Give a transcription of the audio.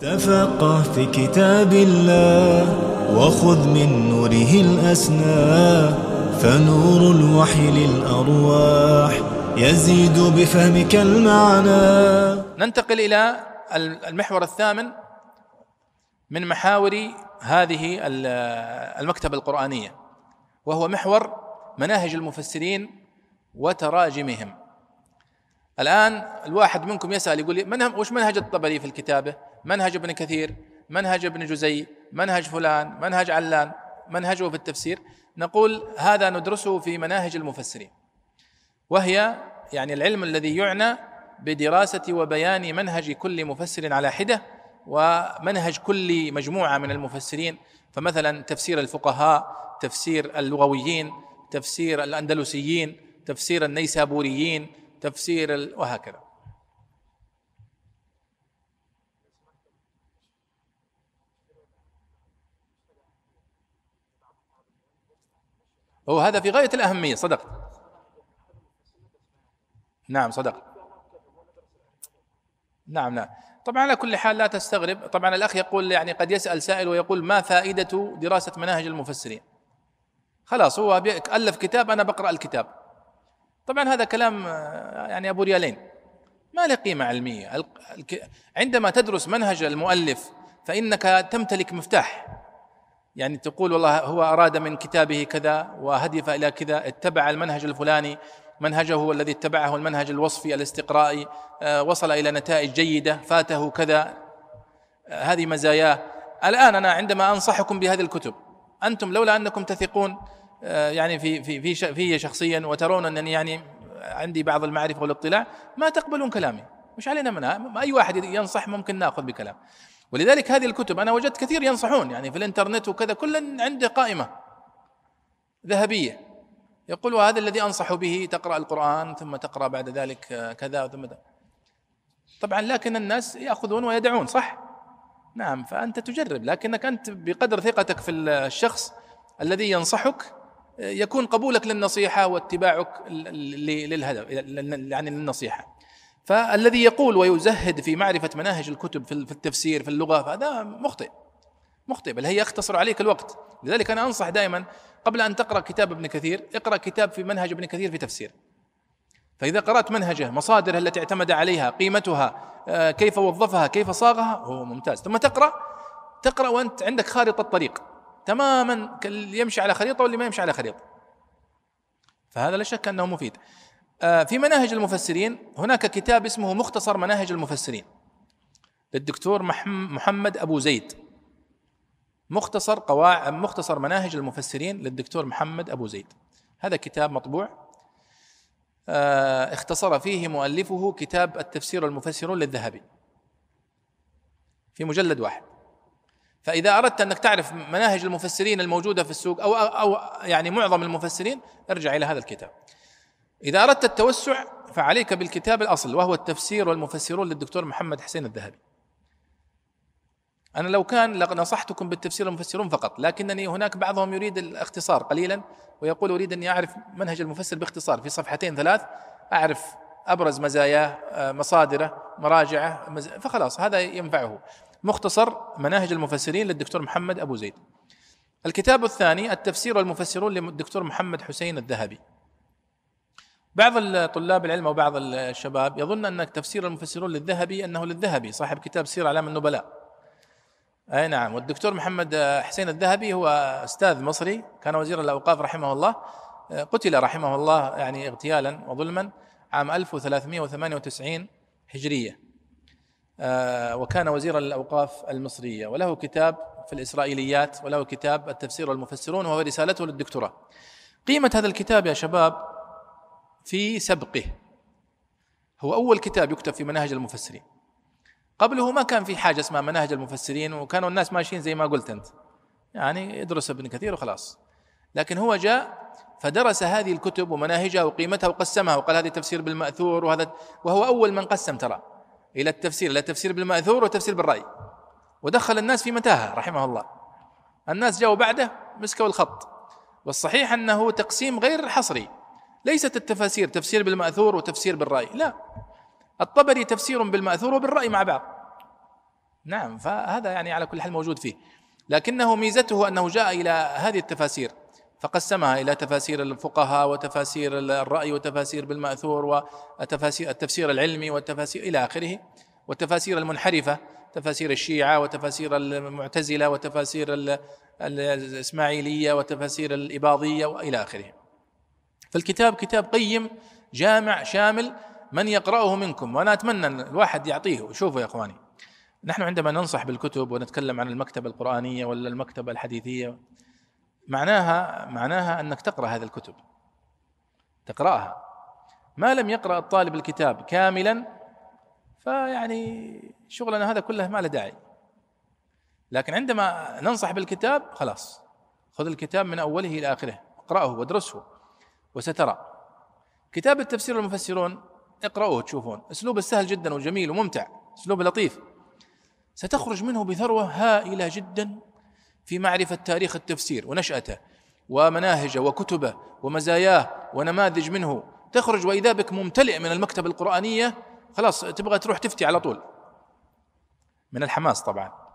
تفقه في كتاب الله وخذ من نوره الأسنى فنور الوحي للأرواح يزيد بفهمك المعنى. ننتقل إلى المحور الثامن من محاور هذه المكتبة القرآنية وهو محور مناهج المفسرين وتراجمهم. الآن الواحد منكم يسأل يقول لي وش منهج الطبري في الكتابة؟ منهج ابن كثير منهج ابن جزي منهج فلان منهج علان منهجه في التفسير. نقول هذا ندرسه في مناهج المفسرين. وهي يعني العلم الذي يعنى بدراسة وبيان منهج كل مفسر على حدة ومنهج كل مجموعة من المفسرين. فمثلا تفسير الفقهاء تفسير اللغويين تفسير الأندلسيين تفسير النيسابوريين تفسير وهكذا. هو هذا في غاية الأهمية صدقت نعم صدقت نعم نعم. طبعا على كل حال لا تستغرب. طبعا الأخ يقول يعني قد يسأل سائل ويقول ما فائدة دراسة مناهج المفسرين؟ خلاص هو ألف كتاب أنا بقرأ الكتاب. طبعا هذا كلام يعني أبو ريالين. ما له قيمة علمية. عندما تدرس منهج المؤلف فإنك تمتلك مفتاح. يعني تقول والله هو أراد من كتابه كذا وهدف إلى كذا اتبع المنهج الفلاني منهجه الذي اتبعه المنهج الوصفي الاستقرائي آه، وصل إلى نتائج جيدة فاته كذا. آه، هذه مزاياه. الآن أنا عندما أنصحكم بهذه الكتب أنتم لولا أنكم تثقون آه، يعني في في في في شخصيا وترون أنني يعني عندي بعض المعرفة والاطلاع ما تقبلون كلامي. مش علينا منها. أي واحد ينصح ممكن نأخذ بكلام. ولذلك هذه الكتب أنا وجدت كثير ينصحون يعني في الإنترنت وكذا كل عنده قائمة ذهبية. يقول وهذا الذي أنصح به تقرأ القرآن ثم تقرأ بعد ذلك كذا ثم ده. طبعا لكن الناس يأخذون ويدعون صح؟ نعم فأنت تجرب لكنك أنت بقدر ثقتك في الشخص الذي ينصحك يكون قبولك للنصيحة واتباعك للهدف يعني للنصيحة. فالذي يقول ويزهد في معرفة مناهج الكتب في التفسير في اللغة فهذا مخطئ مخطئ بل هي يختصر عليك الوقت. لذلك أنا أنصح دائما قبل أن تقرأ كتاب ابن كثير اقرأ كتاب في منهج ابن كثير في تفسير. فإذا قرأت منهجه مصادره التي اعتمد عليها قيمتها آه، كيف وظفها كيف صاغها هو ممتاز. ثم تقرأ تقرأ وأنت عندك خارطة طريق. تماما يمشي على خريطة واللي ما يمشي على خريطة. فهذا لا شك أنه مفيد. في مناهج المفسرين. هناك كتاب اسمه مختصر مناهج المفسرين. للدكتور محمد أبو زيد. مختصر قواعد مختصر مناهج المفسرين للدكتور محمد أبو زيد. هذا كتاب مطبوع. آه، اختصر فيه مؤلفه كتاب التفسير المفسرون للذهبي. في مجلد واحد. فإذا أردت أنك تعرف مناهج المفسرين الموجودة في السوق أو أو يعني معظم المفسرين ارجع إلى هذا الكتاب. إذا أردت التوسع فعليك بالكتاب الأصل وهو التفسير والمفسرون للدكتور محمد حسين الذهبي. أنا لو كان لنصحتكم بالتفسير المفسرون فقط لكنني هناك بعضهم يريد الاختصار قليلا ويقول أريد أني أعرف منهج المفسر باختصار. في صفحتين ثلاث أعرف أبرز مزاياه مصادره مراجعه فخلاص هذا ينفعه. مختصر مناهج المفسرين للدكتور محمد أبو زيد. الكتاب الثاني التفسير والمفسرون للدكتور محمد حسين الذهبي. بعض طلاب العلم وبعض الشباب يظن أن تفسير المفسرون للذهبي أنه للذهبي صاحب كتاب سير اعلام النبلاء. أي نعم والدكتور محمد حسين الذهبي هو أستاذ مصري كان وزير الأوقاف رحمه الله. قتل رحمه الله يعني اغتيالا وظلما عام 1398 هجرية. آه، وكان وزيرا للاوقاف المصرية. وله كتاب في الإسرائيليات وله كتاب التفسير والمفسرون وهو رسالته للدكتوراه. قيمة هذا الكتاب يا شباب في سبقه. هو أول كتاب يكتب في مناهج المفسرين. قبله ما كان في حاجة اسمها مناهج المفسرين وكانوا الناس ماشيين زي ما قلت أنت. يعني ادرس ابن كثير وخلاص. لكن هو جاء فدرس هذه الكتب ومناهجها وقيمتها وقسمها وقال هذه تفسير بالمأثور وهذا وهو أول من قسم ترى إلى التفسير إلى التفسير بالمأثور والتفسير بالرأي. ودخل الناس في متاهة رحمه الله. الناس جاءوا بعده مسكوا الخط. والصحيح أنه تقسيم غير حصري. ليست التفاسير تفسير بالمأثور وتفسير بالرأي. لا. الطبري تفسير بالمأثور وبالرأي مع بعض. نعم فهذا يعني على كل حال موجود فيه. لكنه ميزته أنه جاء إلى هذه التفاسير فقسمها إلى تفاسير الفقهاء وتفاسير الرأي وتفاسير بالمأثور وتفاسير التفسير العلمي والتفاسير إلى آخره والتفاسير المنحرفة تفاسير الشيعة وتفاسير المعتزلة وتفاسير الإسماعيلية وتفاسير الإباضية وإلى آخره. فالكتاب كتاب قيم جامع شامل من يقرأه منكم. وأنا أتمنى أن الواحد يعطيه. شوفوا يا إخواني نحن عندما ننصح بالكتب ونتكلم عن المكتبة القرآنية ولا المكتبة الحديثية معناها معناها أنك تقرأ هذه الكتب. تقرأها. ما لم يقرأ الطالب الكتاب كاملا فيعني شغلنا هذا كله ما له داعي. لكن عندما ننصح بالكتاب خلاص خذ الكتاب من أوله إلى آخره اقرأه وادرسه. وسترى. كتاب التفسير المفسرون اقرأوه تشوفون اسلوبه سهل جدا وجميل وممتع. أسلوب لطيف. ستخرج منه بثروة هائلة جدا في معرفة تاريخ التفسير ونشأته ومناهجه وكتبه ومزاياه ونماذج منه. تخرج وإذا بك ممتلئ من المكتبة القرآنية. خلاص تبغى تروح تفتي على طول. من الحماس طبعا.